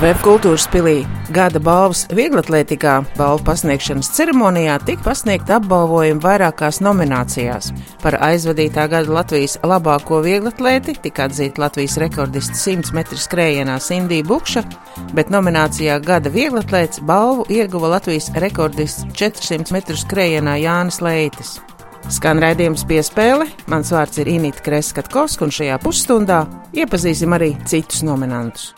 Vēbkultūras pilī gada balvas vieglatlētikā balvu pasniegšanas ceremonijā tika pasniegta apbalvojuma vairākās nominācijās. Par aizvadītā gada Latvijas labāko vieglatlēti tika atzīta Latvijas rekordista 100 metru skrējienā Sindija Bukša, bet nominācijā gada vieglatlēts balvu ieguva Latvijas rekordists 400 metru skrējienā Jānis Leitis. Skan raidījums piespēle. Mans vārds ir Inīta Kreskatkovska, un šajā pusstundā iepazīsim arī citus nominantus.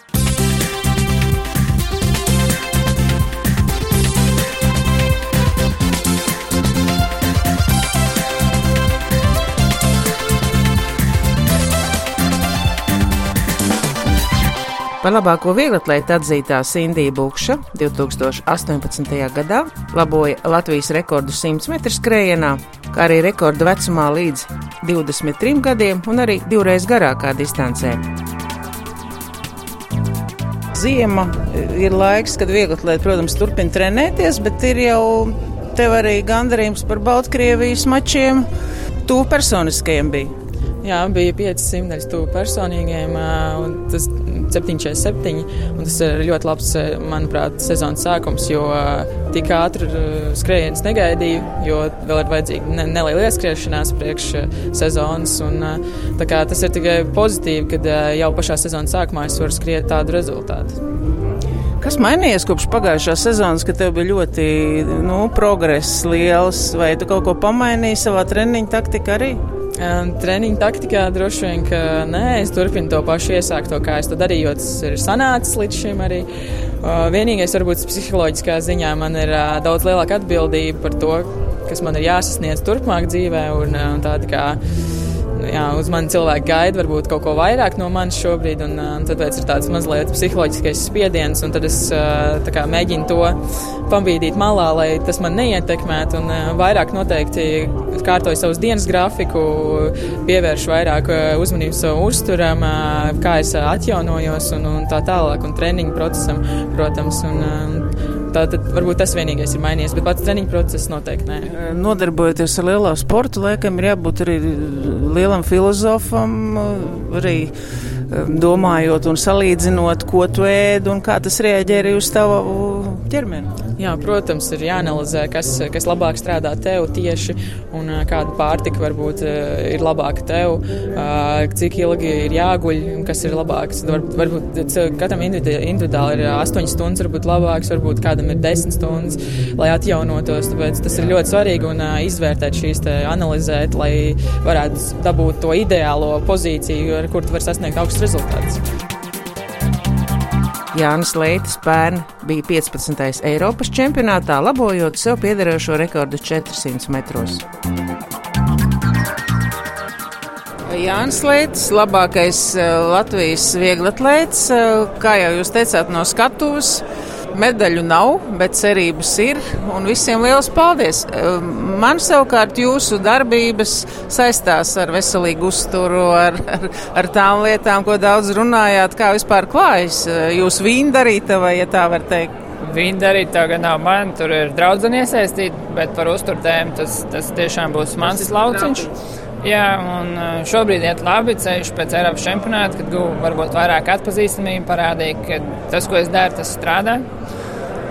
Par labāko vieglatlētu atzītā Sindija Bukša 2018. gadā laboja Latvijas rekordu 100 metru skrējienā, kā arī rekordu vecumā līdz 23 gadiem un arī divreiz garākā distancē. Ziema ir laiks, kad vieglatlēti, protams, turpina trenēties, bet ir jau tev arī gandarījums par Baltkrievijas mačiem. Tu personiskajiem bija. Jā, bija 500 simtaļas tuvu personīgiem, un tas 747. Un tas ir ļoti labs, manuprāt, sezonas sākums, jo tik ātri skrējiens negaidīju, jo vēl ir vajadzīga ne, neliela ieskriešanās priekš sezonas. Un, tas ir tikai pozitīvi, kad jau pašā sezonas sākumā es varu skriet tādu rezultātu. Kas mainījies kopš pagājušās sezonas, kad tev bija ļoti nu, progress liels, vai tu kaut ko pamainīji savā treniņa taktikā arī? Treniņa taktikā droši vien, ka nē, es turpinu to pašu iesākto, kā es to darīju, jo tas ir sanācis līdz šim arī. Vienīgais, varbūt psiholoģiskā ziņā, man ir daudz lielāka atbildība par to, kas man ir jāsasniedz turpmāk dzīvē, un, tāda kā jā, uz mani cilvēki gaida varbūt kaut ko vairāk no manis šobrīd, un, un tāpēc ir tāds mazliet psiholoģiskais spiediens, un tad es kā, mēģinu to pambīdīt malā, lai tas man neietekmētu, un vairāk noteikti kārtoju savus dienas grafiku, pievēršu vairāk uzmanību savu uzturam, kā es atjaunojos un, un tā tālāk, un treniņu procesam, protams. Un, Tā tad varbūt tas vienīgais ir mainījies, bet pats treniņu process noteikti nē. Nodarbojoties ar lielo sportu, laikam ir jābūt arī lielam filozofam, arī domājot un salīdzinot, ko tu ēd un kā tas rēģē arī uz tavu ķermeni. Jā, protams, ir jāanalizē, kas, kas labāk strādā tev tieši un kāda pārtika varbūt ir labāka tev, cik ilgi ir jāguļ, kas ir labāks. Var, varbūt katram individuāli ir 8 stundas, varbūt labāks, varbūt kādam ir 10 stundas, lai atjaunotos. Tāpēc tas ir ļoti svarīgi un izvērtēt šīs, te, analizēt, lai varētu dabūt to ideālo pozīciju, ar kur tu vari sasniegt augstus rezultātus. Jānis Leitis pērn bija 15. Eiropas čempionātā, labojot sev piederējošo rekordu 400 metros. Jānis Leitis, labākais Latvijas vieglatlēts, kā jau jūs teicāt, no skatuves. Medaļu nav, bet cerības ir. Un visiem liels paldies! Man savukārt jūsu darbības saistās ar veselīgu uzturu, ar, ar, ar tām lietām, ko daudz runājāt. Kā vispār klājas jūsu vīndarīta, vai ja tā var teikt? Vīndarīta gan nav man, tur ir draudzene iesaistīta, bet par uzturtēm tas, tas tiešām būs mans lauciņš. Jā, un šobrīd iet labi ceļš pēc Eiropas čempionāta, kad guvu varbūt vairāk atpazīstamību, parādīja, ka tas, ko es daru, tas strādā.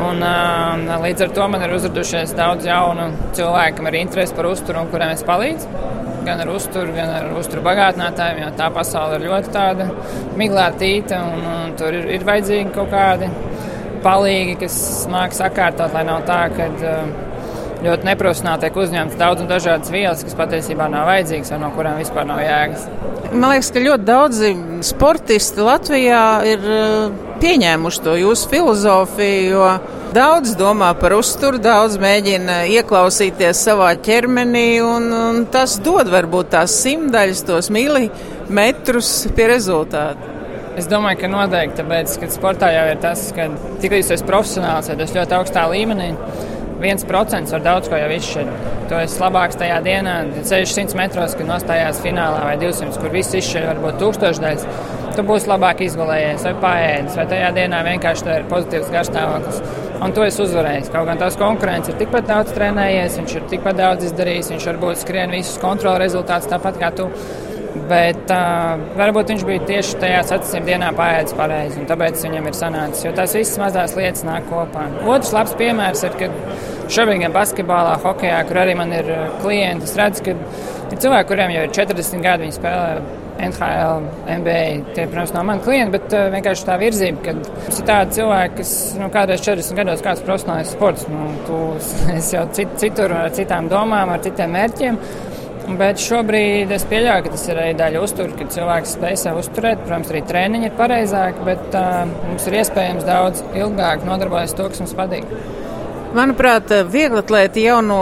Un, un, līdz ar to man ir uzradušies daudz jaunu cilvēku, kam ir interese par uzturu un kuriem es palīdzu. Gan ar uzturu, gan ar uzturu bagātinātājiem, jo tā pasaule ir ļoti tāda miglētīta un, un tur ir, ir vajadzīgi kaut kādi palīgi, kas māk sakārtot, lai nav tā, ka. Uh, ļoti neprofesionāli tiek uzņemtas daudz un dažādas vielas, kas patiesībā nav vajadzīgas un no kurām vispār nav jēgas. Man liekas, ka ļoti daudzi sportisti Latvijā ir pieņēmuši to jūsu filozofiju, jo daudz domā par uzturu, daudz mēģina ieklausīties savā ķermenī, un, un tas dod varbūt tās simtaļas, tos milimetrus pie rezultātu. Es domāju, ka noteikti, tāpēc, ka sportā jau ir tas, ka tikai jūs esat profesionāls, ja tas ļoti augstā līmenī viens procents var daudz ko jau izšķirt. Tu esi labāks tajā dienā, 600 metros, kad nostājās finālā vai 200, kur viss izšķir varbūt tūkstošdaļas. Tu būsi labāk izgulējies vai paēdis, vai tajā dienā vienkārši tā ir pozitīvs garstāvoklis. Un to es uzvarēju. Kaut gan tās konkurence ir tikpat daudz trenējies, viņš ir tikpat daudz izdarījis, viņš varbūt skrien visus kontrolu rezultātus tāpat kā tu. Bet uh, varbūt viņš bija tieši tajā sacensību dienā pārējais pareizi, un tāpēc viņam ir sanācis. Jo tās visas mazās lietas nāk kopā. Otrs labs piemērs ir, kad šobrīd gan basketbolā, hokeja, kur arī man ir klienti, es redzu, ka ir cilvēki, kuriem jau ir 40 gadi, viņi spēlē NHL, NBA. Tie, protams, nav mani klienti, bet uh, vienkārši tā virzība, ka ir tādi cilvēki, kas nu, kādreiz 40 gados kāds profesionāls sports, nu, tu esi jau cit, citur ar citām domām, ar citiem mērķiem. Bet šobrīd es pieļauju, ka tas ir arī daļa uzturā, kad cilvēks spēj sev uzturēt. Protams, arī treniņi ir pareizāki, bet uh, mums ir iespējams daudz ilgāk nodarboties ar to, kas mums patīk. Manuprāt, vieglatlēti jau no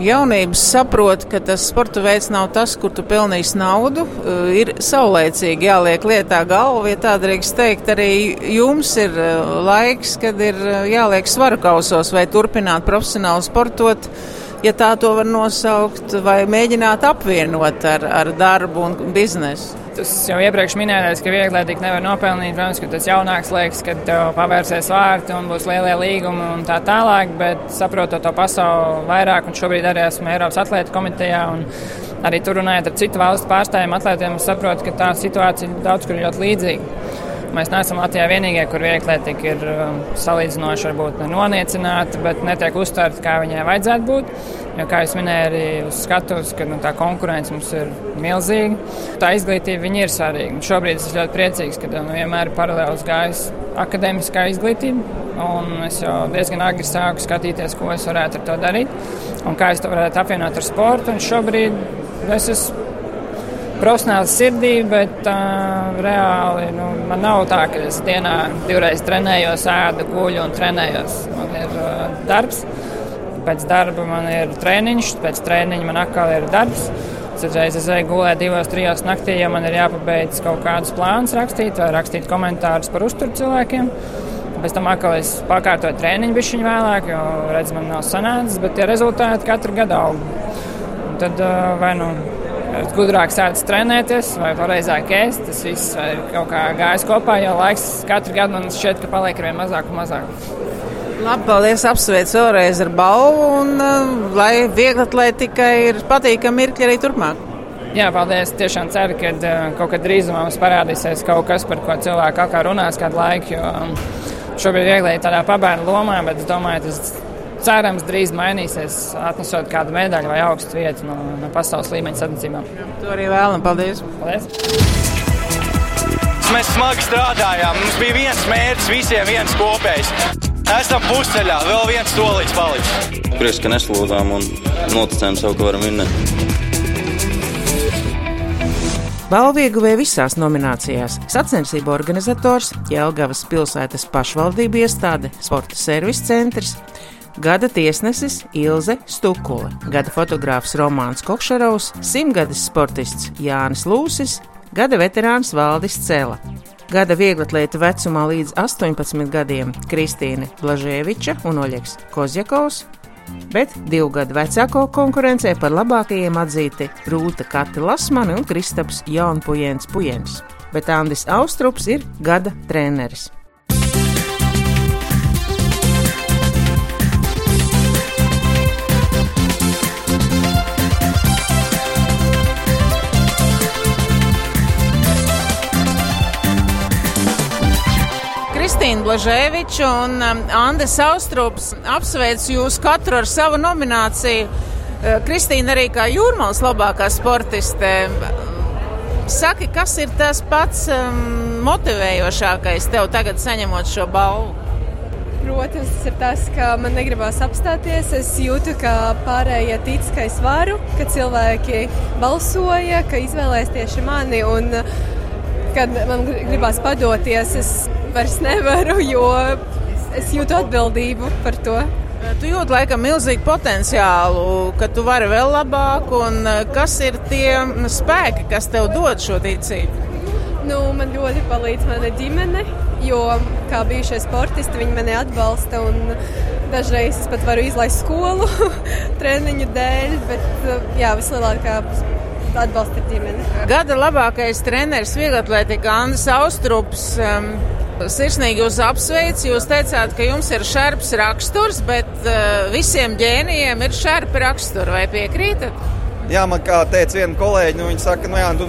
jaunības saprot, ka tas sporta veids nav tas, kur tu pelnīsi naudu. Ir saulēcīgi jāliek lietā galva, ja tā drīkst teikt. Arī jums ir laiks, kad ir jāliek svaru kausos vai turpināt profesionāli sportot ja tā to var nosaukt, vai mēģināt apvienot ar, ar darbu un biznesu. Tas jau iepriekš minētais, ka viegli tik nevar nopelnīt. Protams, ka tas jaunāks liekas, kad tev pavērsies vārti un būs lielie līgumi un tā tālāk, bet saprotot to pasauli vairāk, un šobrīd arī esmu Eiropas atlētu komitejā. Arī tur runājot ar citu valstu pārstāvjiem, atlētiem, saprotu, ka tā situācija daudz kur ir ļoti līdzīga. Mēs neesam Latvijā vienīgie, kur vieglietika ir um, salīdzinoši varbūt nenoniecināta, bet netiek uztvērta, kā viņai vajadzētu būt. Jo, kā jau minēju, arī uz skatuves, ka nu, tā konkurence mums ir milzīga. Tā izglītība ir svarīga. Un šobrīd es ļoti priecīgs, ka nu, vienmēr ir paralēli gājis akadēmiskā izglītība. Es jau diezgan agri sāku skatīties, ko es varētu ar to darīt un kā es to varētu apvienot ar sportu. Un šobrīd es esmu profesionāls sirdī, bet uh, reāli nu, man nav tā, ka es dienā divreiz trenējos, ēdu, guļu un trenējos. Man ir uh, darbs, pēc darba man ir treniņš, pēc treniņa man atkal ir darbs. Citreiz es eju gulēt divos, trijos naktī, ja man ir jāpabeidz kaut kādus plānus rakstīt vai rakstīt komentārus par uzturu cilvēkiem. Pēc tam atkal es pakārtoju treniņu bišķiņu vēlāk, jo redz, man nav sanācis, bet tie rezultāti katru gadu aug. Un tad vai nu gudrāk sācis trenēties, vai pareizāk ēst. Tas viss ir kaut kā gājis kopā, jo laiks katru gadu man šķiet, ka paliek ar vien mazāk un mazāk. Labi, paldies, apsveicu vēlreiz ar balvu, un uh, lai vieglatlētikai ir patīkami mirkļi arī turpmāk. Jā, paldies. Tiešām ceru, ka uh, kaut kad drīzumā mums parādīsies kaut kas, par ko cilvēki atkal runās kādu laiku. Jo um, šobrīd viegli ir tādā pabērnu lomā, bet es domāju, tas cerams, drīz mainīsies, atnesot kādu medaļu vai augstu vietu no, no pasaules līmeņa sacensībām. To arī vēlam. Paldies! Paldies. Mēs smagi strādājām. Mums bija viens mērķis, visiem viens kopējs. Esam pusceļā, vēl viens solīts palicis. Prieks, ka neslūdzām un noticējām sev, ka varam vinnēt. Balvieguvēja visās nominācijās - sacensību organizators, Jelgavas pilsētas pašvaldību iestāde, sporta servis centrs, Gada tiesnesis Ilze Stukule, gada fotogrāfs Romāns Kokšarovs, simtgades sportists Jānis Lūsis, gada veterāns Valdis Cela. Gada vieglatlēta vecumā līdz 18 gadiem Kristīne Blažēviča un Oļegs Kozjakovs, bet divu gadu vecāko konkurencē par labākajiem atzīti Rūta Kati Lasmani un Kristaps Jaunpujens Pujens, bet Andis Austrups ir gada treneris. Kristīna Blažēviča un um, Andes Austrups apsveic jūs katru ar savu nomināciju. Uh, Kristīna arī kā jūrmālas labākā sportiste. Saki, kas ir tas pats um, motivējošākais tev tagad saņemot šo balvu? Protams, ir tas, ka man negribas apstāties. Es jūtu, ka pārējie tic, ka es varu, ka cilvēki balsoja, ka izvēlēs tieši mani. Un, kad man gribās padoties, es vairs nevaru, jo es jūtu atbildību par to. Tu jūti laikam milzīgu potenciālu, ka tu vari vēl labāk, un eh, kas ir tie spēki, kas tev dod šo ticību? Nu, man ļoti palīdz mana ģimene, jo kā bijušie sportisti, viņi mani atbalsta. Dažreiz es pat varu izlaist skolu treniņu dēļ, bet jā, vislielākā atbalsta ģimene. Gada labākais treneris vieglatlētika Andris Austrups. Um, Sirsnīgi jūs apsveicu. Jūs teicāt, ka jums ir šarps raksturs, bet uh, visiem ģēnijiem ir šarpi raksturi. Vai piekrītat? jā, man kā teica viena kolēģi, nu, viņi saka, nu jā, tu,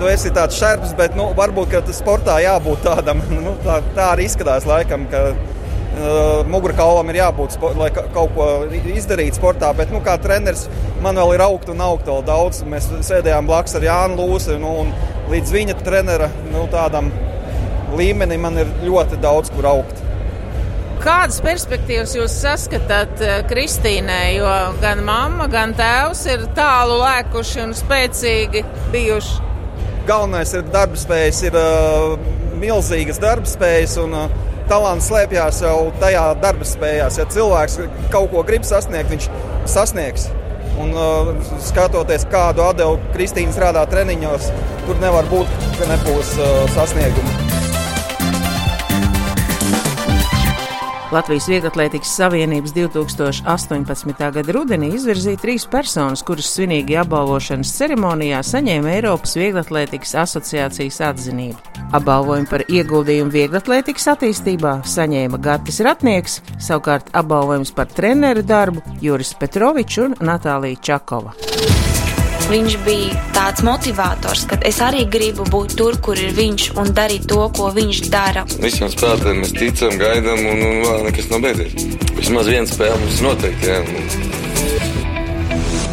tu esi tāds šerps, bet nu, varbūt sportā jābūt tādam. Nu, tā, tā arī izskatās laikam, ka uh, mugurkaulam ir jābūt, lai kaut ko izdarītu sportā. Bet nu, kā treneris man vēl ir augt un augt vēl daudz. Mēs sēdējām blakus ar Jānu Lūsu, nu, un līdz viņa trenera nu, tādam līmenim man ir ļoti daudz, kur augt. Kādas perspektīvas jūs saskatāt Kristīnai, jo gan mamma, gan tēvs ir tālu lēkuši un spēcīgi bijuši? Galvenais ir darbspējas, ir uh, milzīgas darbspējas, un uh, talants slēpjas jau tajā darbspējās. Ja cilvēks kaut ko grib sasniegt, viņš sasniegs. Un, uh, skatoties, kādu atdevu Kristīna strādā treniņos, tur nevar būt, ka nebūs uh, sasniegumi. Latvijas Vieglatlētikas Savienības 2018. gada rudenī izvirzīja trīs personas, kuras svinīgi apbalvošanas ceremonijā saņēma Eiropas Vieglatlētikas asociācijas atzinību. Apbalvojumu par ieguldījumu vieglatlētikas attīstībā saņēma Gatis Ratnieks, savukārt apbalvojums par treneru darbu Juris Petrovičs un Natālija Čakova. Viņš bija tāds motivators, ka es arī gribu būt tur, kur ir viņš un darīt to, ko viņš dara. Visiem spēlētājiem mēs ticam, gaidām, un, un vēl nekas nav beidzies. Vismaz viena spēle mums noteikti. Jā.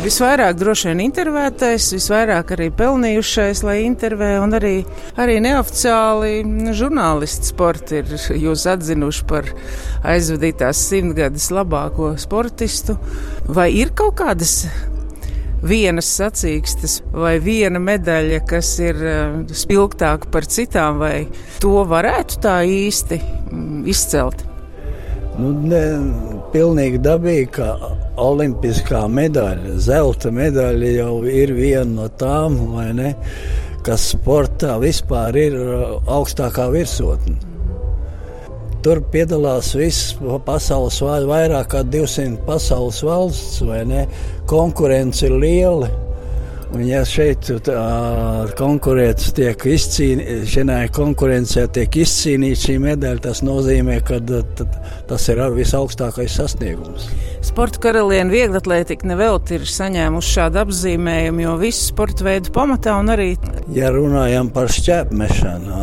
Visvairāk droši vien intervētais, visvairāk arī pelnījušais, lai intervē, un arī, arī neoficiāli žurnālisti sporti ir jūs atzinuši par aizvadītās simtgades labāko sportistu. Vai ir kaut kādas vienas sacīkstes vai viena medaļa, kas ir uh, spilgtāka par citām, vai to varētu tā īsti mm, izcelt? Nu, ne, pilnīgi dabīgi, ka olimpiskā medaļa, zelta medaļa jau ir viena no tām, kas sportā vispār ir uh, augstākā virsotne. Tur piedalās visas pasaules vairāk kā 200 pasaules valsts, vai ne? Konkurence ir liela. Un, ja šeit konkurence tiek izcīnīta, konkurencē tiek izcīnīta šī medaļa, tas nozīmē, ka tas ir visaugstākais sasniegums. Sporta karaliene vieglatlētika nevelti ir saņēmuši šādu apzīmējumu, jo visu sporta veidu pamatā un arī. Ja runājam par šķēpmešanu,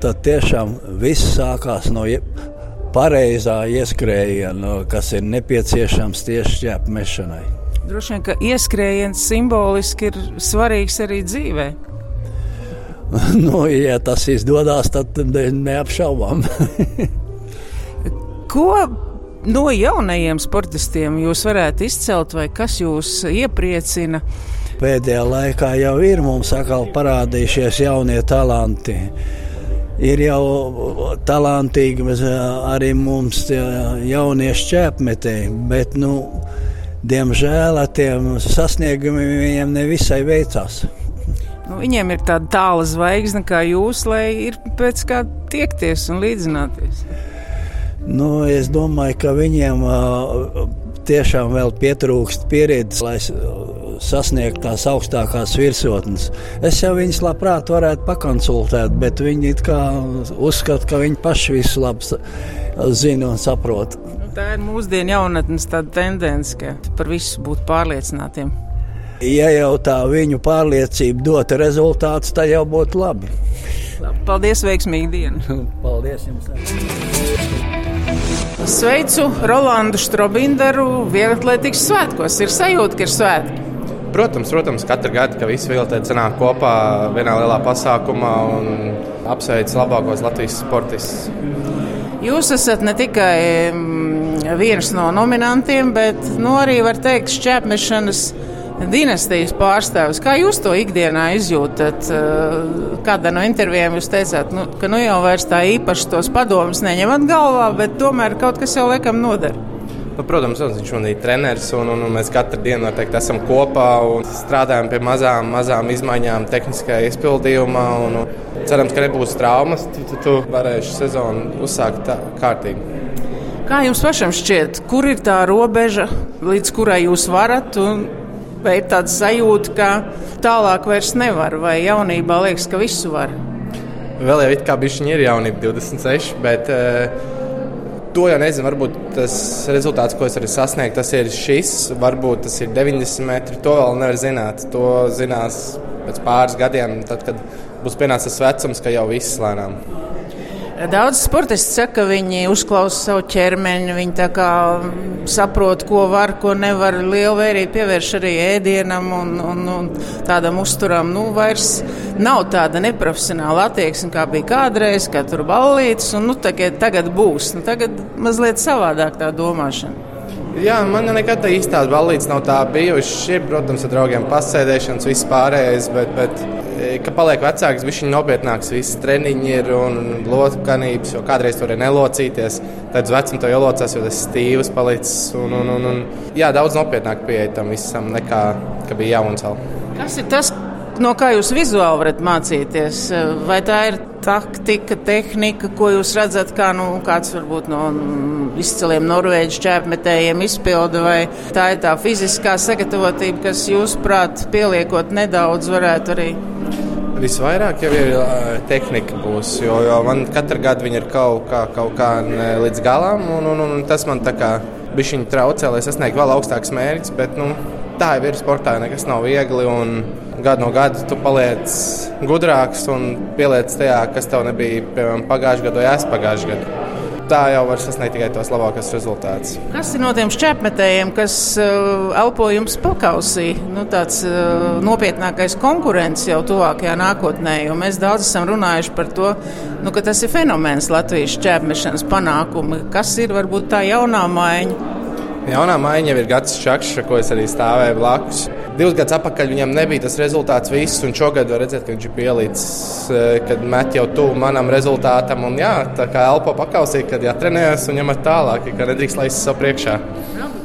tad tiešām viss sākās no pareizā ieskrējiena, kas ir nepieciešams tieši šķēpmešanai. Droši vien, ka ieskrējiens simboliski ir svarīgs arī dzīvē. nu, ja tas izdodas, tad neapšaubām. Ko no jaunajiem sportistiem jūs varētu izcelt, vai kas jūs iepriecina? Pēdējā laikā jau ir mums atkal parādījušies jaunie talanti. Ir jau talantīgi arī mums jaunie šķēpmetēji, bet nu, diemžēl ar tiem sasniegumiem viņiem nevisai veicās. Nu, viņiem ir tāda tāla zvaigzne kā jūs, lai ir pēc kā tiekties un līdzināties. Nu, es domāju, ka viņiem tiešām vēl pietrūkst pieredzes, lai sasniegtu tās augstākās virsotnes. Es jau viņus labprāt varētu pakonsultēt, bet viņi uzskata, ka viņi paši visu labi zina un saprot. Tā ir mūsdienu jaunatnes tendence, ka par visu būt pārliecinātiem. Ja jau tā viņu pārliecība dotu rezultātus, tad jau būtu labi. Paldies, veiksmīgi dienu! Paldies jums! Sveicu Rolandu Strobinderu vieglatlētikas svētkos. Ir sajūta, ka ir svētki. Protams, protams, katru gadu, kad visi viltēji sanāk kopā vienā lielā pasākumā un apsveic labākos Latvijas sportistus. Jūs esat ne tikai viens no nominantiem, bet nu, arī var teikt, šķēpmešanas dinastijas pārstāvis. Kā jūs to ikdienā izjūtat? Eh, kādā no intervijām jūs teicāt, nu, ka nu jau vairs tā īpaši tos padomus neņemat galvā, bet tomēr kaut kas jau laikam noder. Nu, protams, viņš man ir treneris, un, un, un mēs katru dienu noteikti esam kopā un strādājam pie mazām, mazām izmaiņām, tehniskajā izpildījumā. Un, un cerams, ka nebūs traumas, tad tu, tu varēsi sezonu uzsākt tā, kārtīgi. Kā jums pašam šķiet, kur ir tā robeža, līdz kurai jūs varat? Vai ir tāda sajūta, ka tālāk vairs nevar, vai jaunībā liekas, ka visu var? Vēl jau it kā bišķiņi ir jaunība, 26, bet uh, To jau nezinu, varbūt tas rezultāts, ko es varu sasniegt, tas ir šis, varbūt tas ir 90 metri. To vēl nevar zināt. To zinās pēc pāris gadiem, tad, kad būs pienācis vecums, ka jau viss lēnām. Daudz sportisti saka, ka viņi uzklausa savu ķermeni, viņi saprot, ko var, ko nevar. Liela vērība pievērš arī ēdienam un, un, un tādam uzturam. Nu, vairs nav tāda neprofesionāla attieksme, kā bija kādreiz, kad tur ballītas, un nu, tagad, tagad būs. Nu, tagad mazliet savādāk tā domāšana. Jā, man nekad tā īstās balīdzes nav tā bijušas. Ir, protams, ar draugiem pasēdēšanas, viss pārējais, bet, bet ka paliek vecāks, viņš ir nopietnāks. Visi treniņi ir un lokanības, jo kādreiz tur ir nelocīties. Tad vecumā to ielocās, jo tas stīvs palicis. Un, un, un, un, jā, daudz nopietnāk pieeja tam visam nekā bija jauns. Kas ir tas, no kā jūs vizuāli varat mācīties? Vai tā ir taktika, tehnika, ko jūs redzat, kā nu, kāds varbūt no izciliem norvēģu čēpmetējiem izpilda, vai tā ir tā fiziskā sagatavotība, kas jūsuprāt, pieliekot nedaudz, varētu arī Visvairāk jau ir tehnika, būs, jo, jo man katru gadu viņa ir kaut kā, kaut kā līdz galam, un, un, un tas man tā kā bija traucē, lai sasniegtu vēl augstākus mērķus. Bet nu, tā jau ir sportā, nekas nav viegli. Gadu no gada tu paliec gudrāks un pieliec tajā, kas tev nebija piemēram pagājušajā gadā vai aizpagājušajā gadā tā jau var sasniegt tikai tos labākos rezultātus. Kas ir no tiem šķēpmetējiem, kas uh, elpo jums pakausī? Nu, tāds uh, nopietnākais konkurents jau tuvākajā nākotnē, jo mēs daudz esam runājuši par to, nu, ka tas ir fenomens Latvijas šķēpmešanas panākumi. Kas ir varbūt tā jaunā maiņa? Jaunā maiņa jau ir Gatis Čakšs, ko es arī stāvēju blakus. Divus gadus atpakaļ viņam nebija tas rezultāts viss, un šogad var redzēt, ka viņš ir pielīdzis, eh, kad met jau tuvu manam rezultātam. Un, jā, tā kā elpo pakausī, kad jātrenējas un ņemat tālāk, ka nedrīkst laist savu priekšā.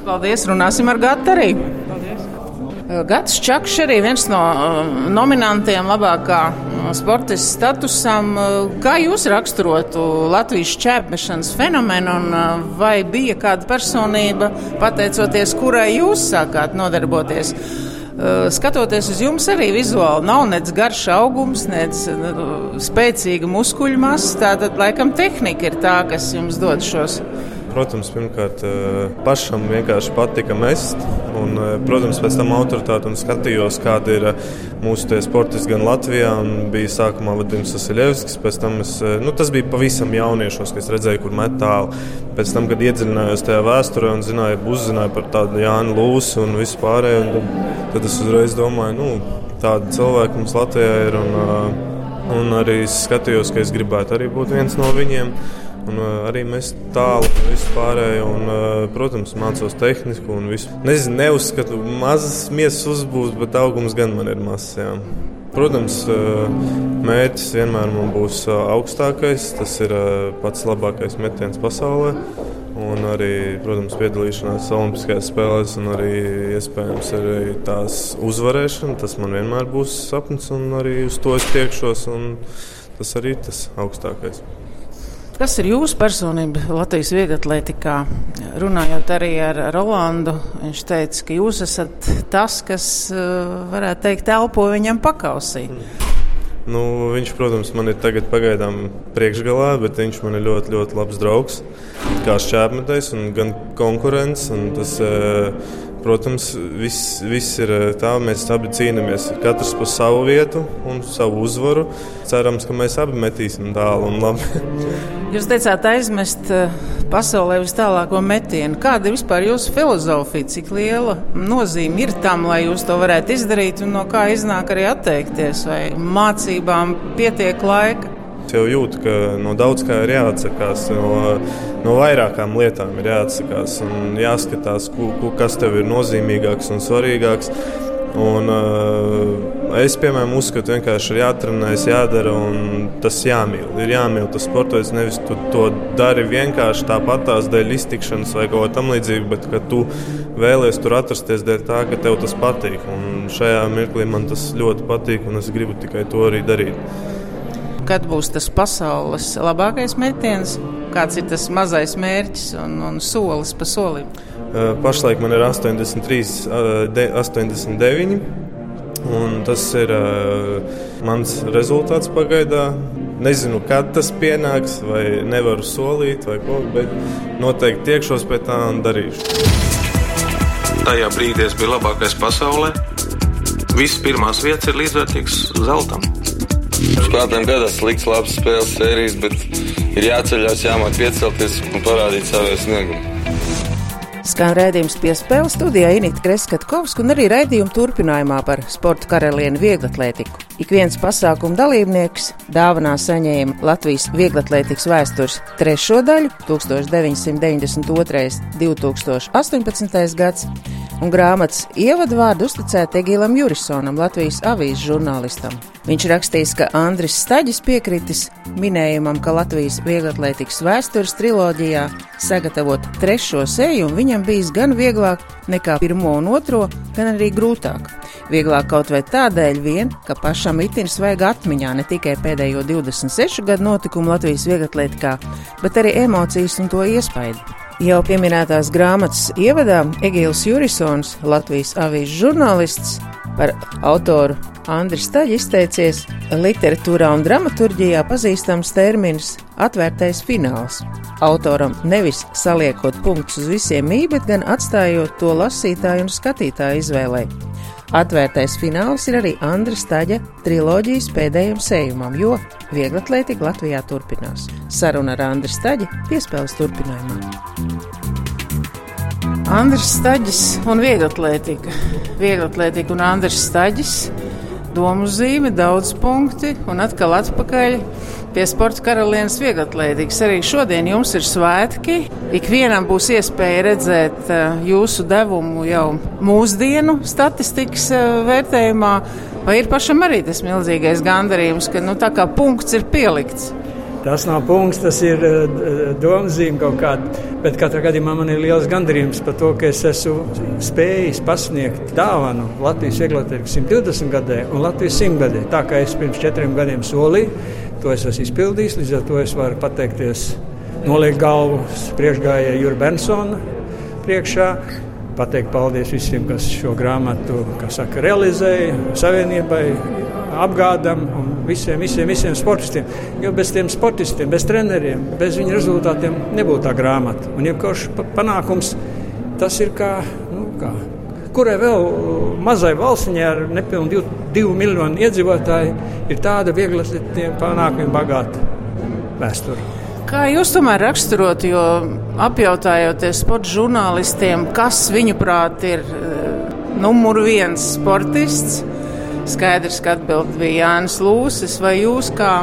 Paldies, runāsim ar Gatu arī. Eh, Gatis Čakšs arī viens no eh, nominantiem labākā sportista statusam. Kā jūs raksturotu Latvijas čēpmešanas fenomenu un vai bija kāda personība, pateicoties kurai jūs sākāt nodarboties? Skatoties uz jums, arī vizuāli nav nec garš augums, nec spēcīga muskuļu masa. Tātad, laikam, tehnika ir tā, kas jums dod šos. Protams, pirmkārt, pašam vienkārši patika mest. Un, protams, pēc tam autoritāti un skatījos, kāda ir mūsu sportisti gan Latvijā. Bija sākumā Vadims Vasiljevskis, pēc tam es, nu, tas bija pavisam jauniešos, kad redzēju, kur met tālu. Pēc tam, kad iedziļinājos tajā vēsturē un zināju, uzzināju par tādu Jānu Lūsu un vispārējo, tad, tad es uzreiz domāju, nu, tādi cilvēki mums Latvijā ir. Un, un arī skatījos, ka es gribētu arī būt viens no viņiem. Un, uh, arī mēs tālu vispārēju, un, uh, protams, mācos tehniku un visu. Nezinu, neuzskatu, mazas miesas uzbūves, bet augums gan man ir mazs. Jā. Protams, uh, mērķis vienmēr būs augstākais. Tas ir pats labākais metiens pasaulē. Un arī, protams, piedalīšanās Olimpiskajās spēlēs, un arī iespējams arī tās uzvarēšana. Tas man vienmēr būs sapnis, un arī uz to es tiekšos. Tas arī ir tas augstākais. Kas ir jūsu personība Latvijas vieglatlētikā? Runājot arī ar Rolandu, viņš teica, ka jūs esat tas, kas, eh, varētu teikt, elpo viņam pakausī. Nu, viņš, protams, man ir tagad pagaidām priekšgalā, bet viņš man ir ļoti, ļoti labs draugs. Kā šķērsmetējs un gan konkurents. Un tas, eh, Protams, viss, viss ir eh, tā, mēs abi cīnāmies. Katrs pa savu vietu un savu uzvaru. Cerams, ka mēs abi metīsim tālu un labi. Jūs teicāt, aizmest eh, pasaulē vis tālāko metienu. Kāda ir vispār jūsu filozofija? Cik liela nozīme ir tam, lai jūs to varētu izdarīt un no kā iznāk arī atteikties? Vai mācībām pietiek laika? Es jau jūtu, ka no daudz kā ir jāatsakās. No, no vairākām lietām ir jāatsakās un jāskatās, ku, ku, kas tev ir nozīmīgāks un svarīgāks. Un, uh, es, piemēram, uzskatu, ka vienkārši ir jāatrenējas, jādara un tas jāmīl. Ir jāmīl tas sports. Nevis tu to dari vienkārši tāpat tās dēļ iztikšanas vai kaut kā tamlīdzīga, bet ka tu vēlies tur atrasties dēļ tā, ka tev tas patīk. Un šajā mirklī man tas ļoti patīk un es gribu tikai to arī darīt kad būs tas pasaules labākais metiens, kāds ir tas mazais mērķis un, un solis pa solim? Pašlaik man ir 83, 89. Un tas ir uh, mans rezultāts pagaidā. Nezinu, kad tas pienāks, vai nevaru solīt, vai ko, bet noteikti tiekšos pie tā un darīšu. Tajā brīdī es biju labākais pasaulē. Visas pirmās vietas ir līdzvērtīgas zeltam. Spēlētājiem gadās slikts, labs spēles sērijas, bet ir jāceļās, jāmāk piecelties un parādīt savu sniegumu. Skan redzējums piespēle studijā Inīta Kreskatkovska un arī raidījuma turpinājumā par sporta karalieni vieglatlētiku. Ik viens pasākuma dalībnieks dāvanā saņēma Latvijas vieglatlētikas vēstures trešo daļu 1992. un 2018. gads un grāmatas ievadvārdu uzticēta Egilam Jurisonam, Latvijas avīzes žurnālistam. Viņš rakstīs, ka Andris Staģis piekritis minējumam, ka Latvijas vieglatlētikas vēstures triloģijā sagatavot trešo seju, viņam bijis gan vieglāk nekā pirmo un otro, gan arī grūtāk. Vieglāk kaut vai tādēļ vien, ka pašam itin svaigā atmiņā ne tikai pēdējo 26 gadu notikumu Latvijas vieglatlētikā, bet arī emocijas un to iespaidu. Jau pieminētās grāmatas ievadā Egīls Jurisons, Latvijas avīzes žurnālists, par autoru Andris Staļs izteicies literatūrā un dramaturģijā pazīstams termins - atvērtais fināls. Autoram nevis saliekot punktus uz visiem mī, bet gan atstājot to lasītāju un skatītāju izvēlei. Atvērtais fināls ir arī Andra Staļa triloģijas pēdējiem sējumam, jo vieglatlētika Latvijā turpinās. Saruna ar Andru Staļu piespēles turpinājumā. Andris Staļs un vieglatlētika. Vieglatlētika un Andris Staļs. Domu zīme, daudz punkti un atkal atpakaļ pie sporta karalienes vieglatlētikas. Arī šodien jums ir svētki. Ikvienam būs iespēja redzēt uh, jūsu devumu jau mūsdienu statistikas uh, vērtējumā. Vai ir pašam arī tas milzīgais gandarījums, ka nu, tā kā punkts ir pielikts? Tas nav punkts, tas ir uh, domzīme kaut kāda. Bet katrā gadījumā man ir liels gandarījums par to, ka es esmu spējis pasniegt dāvanu Latvijas vieglatlētikas 120 gadē un Latvijas 100 gadē. Tā kā es pirms četriem gadiem solīju, To es esmu izpildījis, līdz ar to es varu pateikties, noliekt galvu priekšgājēju Jurgu Bensonu priekšā. Pateikt paldies visiem, kas šo grāmatu saka, realizēja, savienībai, apgādam un visiem, visiem, visiem sportistiem. Jo bez tiem sportistiem, bez treneriem, bez viņu rezultātiem nebūtu tā grāmata. Un jebkurš panākums tas ir kā, nu, kā kurai vēl mazai valstiņai ar nepilnu divu, divu miljonu iedzīvotāju ir tāda viegla panākuma bagāta vēsture. Kā jūs tomēr raksturot, jo apjautājoties sporta žurnālistiem, kas viņuprāt ir numur viens sportists, skaidrs, ka atbild bija Jānis Lūsis, vai jūs kā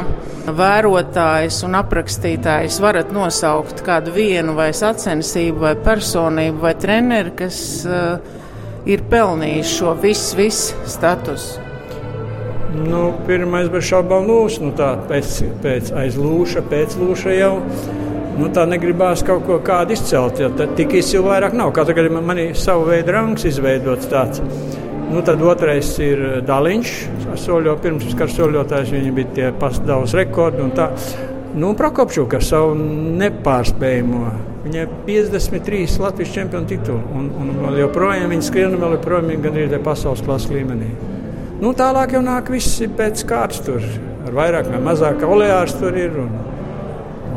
vērotājs un aprakstītājs varat nosaukt kādu vienu vai sacensību vai personību vai treneri, kas uh, ir pelnījis šo visu, visu statusu? Nu, pirmais bez šaubām lūs, nu tā pēc, pēc aizlūša, pēc lūša jau. Nu, tā negribās kaut ko tādu izcelt, jo tik izcili vairāk nav. Katrā gadījumā man ir sava veida rangs izveidots tāds. Nu, tad otrais ir Daliņš. Soļo, pirms kara soļotājs viņam bija tie pastāvus rekordi. Nu, Prokopčuka ar savu nepārspējamo Viņai ir 53 Latvijas čempionu tituli, un, un joprojām viņa skrien, vēl joprojām gandrīz pasaules klases līmenī. Nu, tālāk jau nāk viss pēc kārtas tur, ar vairāk vai mazāk oleārs tur ir. Un,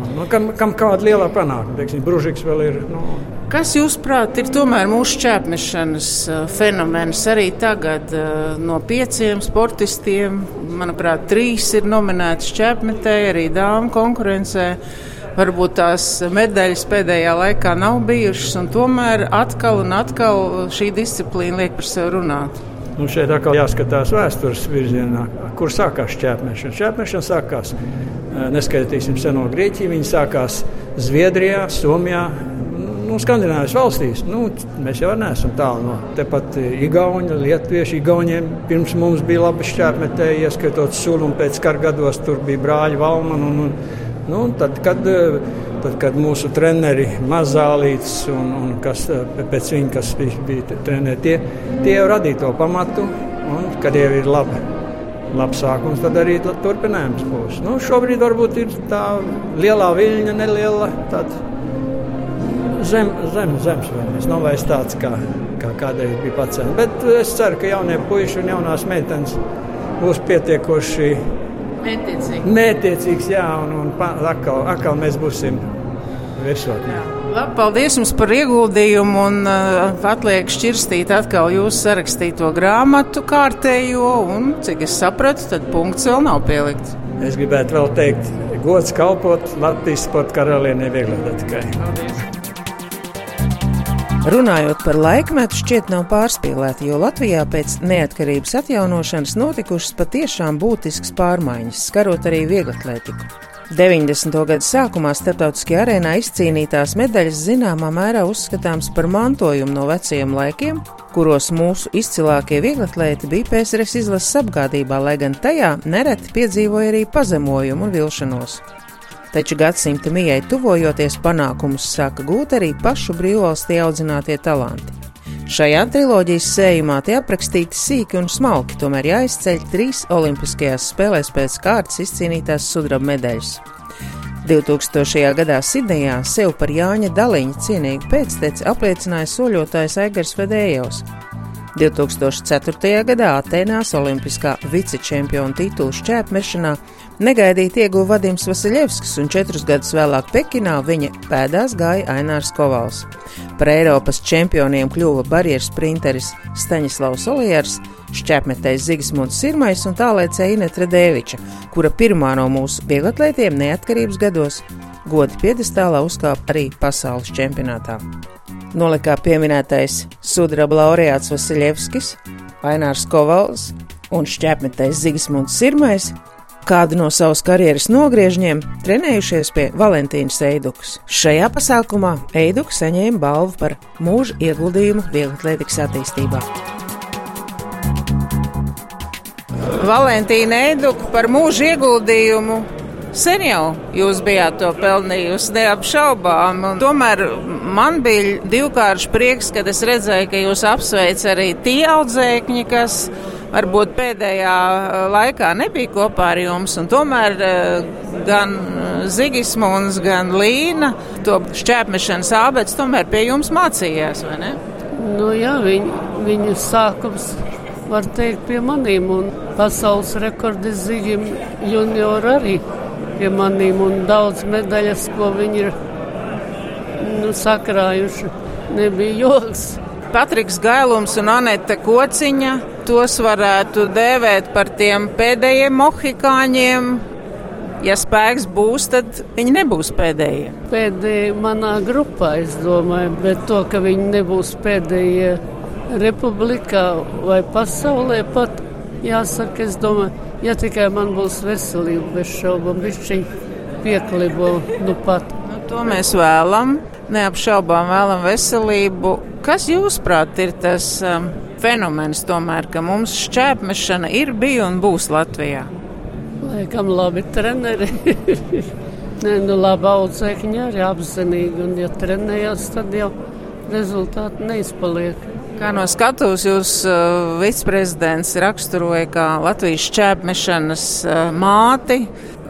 un, nu, kam, kam kāda liela panākuma, teiksim, Bružiks vēl ir. Nu, Kas, jūsuprāt, ir tomēr mūsu čēpmešanas fenomens arī tagad? No pieciem sportistiem, manuprāt, trīs ir nominēti čēpmetēji, arī dāmu konkurencē. Varbūt tās medaļas pēdējā laikā nav bijušas, un tomēr atkal un atkal šī disciplīna liek par sevi runāt. Nu šeit atkal jāskatās vēstures virzienā, kur sākās šķērsmešana. Šķērsmešana sākās, neskaitīsim seno Grieķiju, viņa sākās Zviedrijā, Somijā, nu, Skandinavijas valstīs. Nu, mēs jau neesam tālu no tepat Igauni, Lietuvieši. Igauniem pirms mums bija labi šķērmetēji, ieskaitot sulu un pēc kara gados tur bija brāļi Valman. Un, un, Nu, tad, kad, eh, tad, kad mūsu treneri Mazālīts un, un kas eh, pēc viņa, kas bija, bija treneri, tie, tie jau radīja to pamatu, un kad jau ir labi. Labs sākums, tad arī turpinājums būs. Nu, šobrīd varbūt ir tā lielā viļņa, neliela zem, zem, zemes. Nav vairs tāds, kā, kā kādreiz bija pats. Bet es ceru, ka jaunie puiši un jaunās meitenes būs pietiekoši Mētiecīgi. Mētiecīgs, jā, un, un atkal, atkal mēs būsim virsotnē. Labi, paldies jums par ieguldījumu un uh, atliek šķirstīt atkal jūsu sarakstīto grāmatu kārtējo un, cik es sapratu, tad punkts vēl nav pielikts. Es gribētu vēl teikt, gods kalpot Latvijas sporta karalienei vieglatlētikai. Runājot par laikmetu, šķiet nav pārspīlēti, jo Latvijā pēc neatkarības atjaunošanas notikušas patiešām būtiskas pārmaiņas, skarot arī vieglatlētiku. 90. gadu sākumā starptautiskajā arēnā izcīnītās medaļas zināmā mērā uzskatāms par mantojumu no veciem laikiem, kuros mūsu izcilākie vieglatlēti bija PSRS izlases apgādībā, lai gan tajā nereti piedzīvoja arī pazemojumu un vilšanos taču gadsimta mijai tuvojoties panākumus sāka gūt arī pašu brīvvalstī audzinātie talanti. Šajā triloģijas sējumā tie aprakstīti sīki un smalki, tomēr jāizceļ trīs Olimpiskajās spēlēs pēc kārtas izcīnītās sudraba medaļas. 2000. gadā Sidnejā sev par Jāņa Daliņa cienīgu pēcteci apliecināja soļotājs Aigars Vedējos. 2004. gadā Atenās Olimpiskā vicečempiona titulu šķēpmešanā Negaidīti ieguva Vadims Vasiljevskis, un četrus gadus vēlāk Pekinā viņa pēdās gāja Ainārs Kovals. Par Eiropas čempioniem kļuva barjeras sprinteris Staņislavs Olijars, šķēpmetējs Zigismunds Sirmais un tālēcēja Inetra Dēviča, kura pirmā no mūsu vieglatlētiem neatkarības gados godi piedestālā uzkāpa arī pasaules čempionātā. Nolikā pieminētais sudraba laureāts Vasiljevskis, Ainārs Kovals un šķēpmetējs Zigismunds Sirmais kādu no savas karjeras nogriežņiem trenējušies pie Valentīnas Eidukas. Šajā pasākumā Eiduka saņēma balvu par mūža ieguldījumu vieglatlētikas attīstībā. Valentīna Eiduka par mūža ieguldījumu Sen jau jūs bijāt to pelnījusi, neapšaubām. Tomēr man bija divkāršs prieks, kad es redzēju, ka jūs apsveic arī tie audzēkņi, kas varbūt pēdējā eh, laikā nebija kopā ar jums, tomēr eh, gan Zigismunds, gan Līna to šķēpmešanas ābets tomēr pie jums mācījās, vai ne? Nu, jā, viņu, viņu sākums var teikt pie manīm, un pasaules rekordis Zigim junior arī pie manīm, un daudz medaļas, ko viņi ir nu, sakrājuši, nebija joks. Patriks Gailums un Anete Kociņa tos varētu dēvēt par tiem pēdējiem mohikāņiem. Ja spēks būs, tad viņi nebūs pēdējie. Pēdējie manā grupā, es domāju, bet to, ka viņi nebūs pēdējie republikā vai pasaulē pat, jāsaka, es domāju, ja tikai man būs veselība, bez šaubām, višķiņ pieklibo nu pat. Nu, to mēs vēlam, neapšaubām vēlam veselību. Kas jūsuprāt ir tas um, fenomens tomēr, ka mums šķēpmešana ir bija un būs Latvijā? Laikam labi treneri. Nē, nu labi audzēkņi arī apzinīgi, un ja trenējās, tad jau rezultāti neizpaliek. Kā no skatuves jūs uh, viceprezidents raksturoja kā Latvijas šķēpmešanas uh, māti,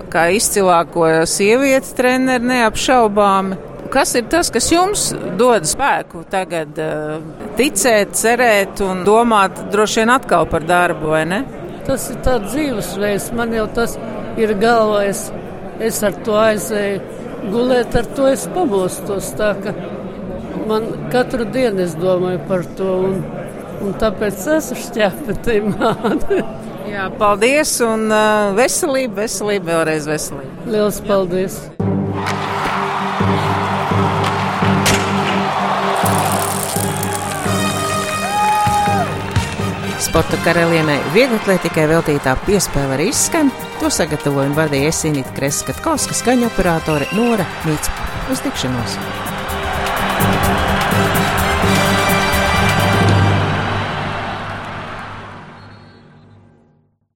kā izcilāko sievieti treneri neapšaubāmi. Kas ir tas, kas jums dod spēku tagad uh, ticēt, cerēt un domāt droši vien atkal par darbu, vai ne? Tas ir tāds dzīvesveids, man jau tas ir galvā. Es, es ar to aizēju gulēt, ar to es pamostos. Tā, man katru dienu es domāju par to, un, un tāpēc esmu šķēpetī māte. Jā, paldies un uh, veselība, veselība, vēlreiz veselība. Lielas paldies! Sporta karalienei vieglatlētikai veltītā piespēle arī izskan. To sagatavoja un vadīja Esinīta Kreskatkovska skaņa operātore Nora Mīts. Uz tikšanos!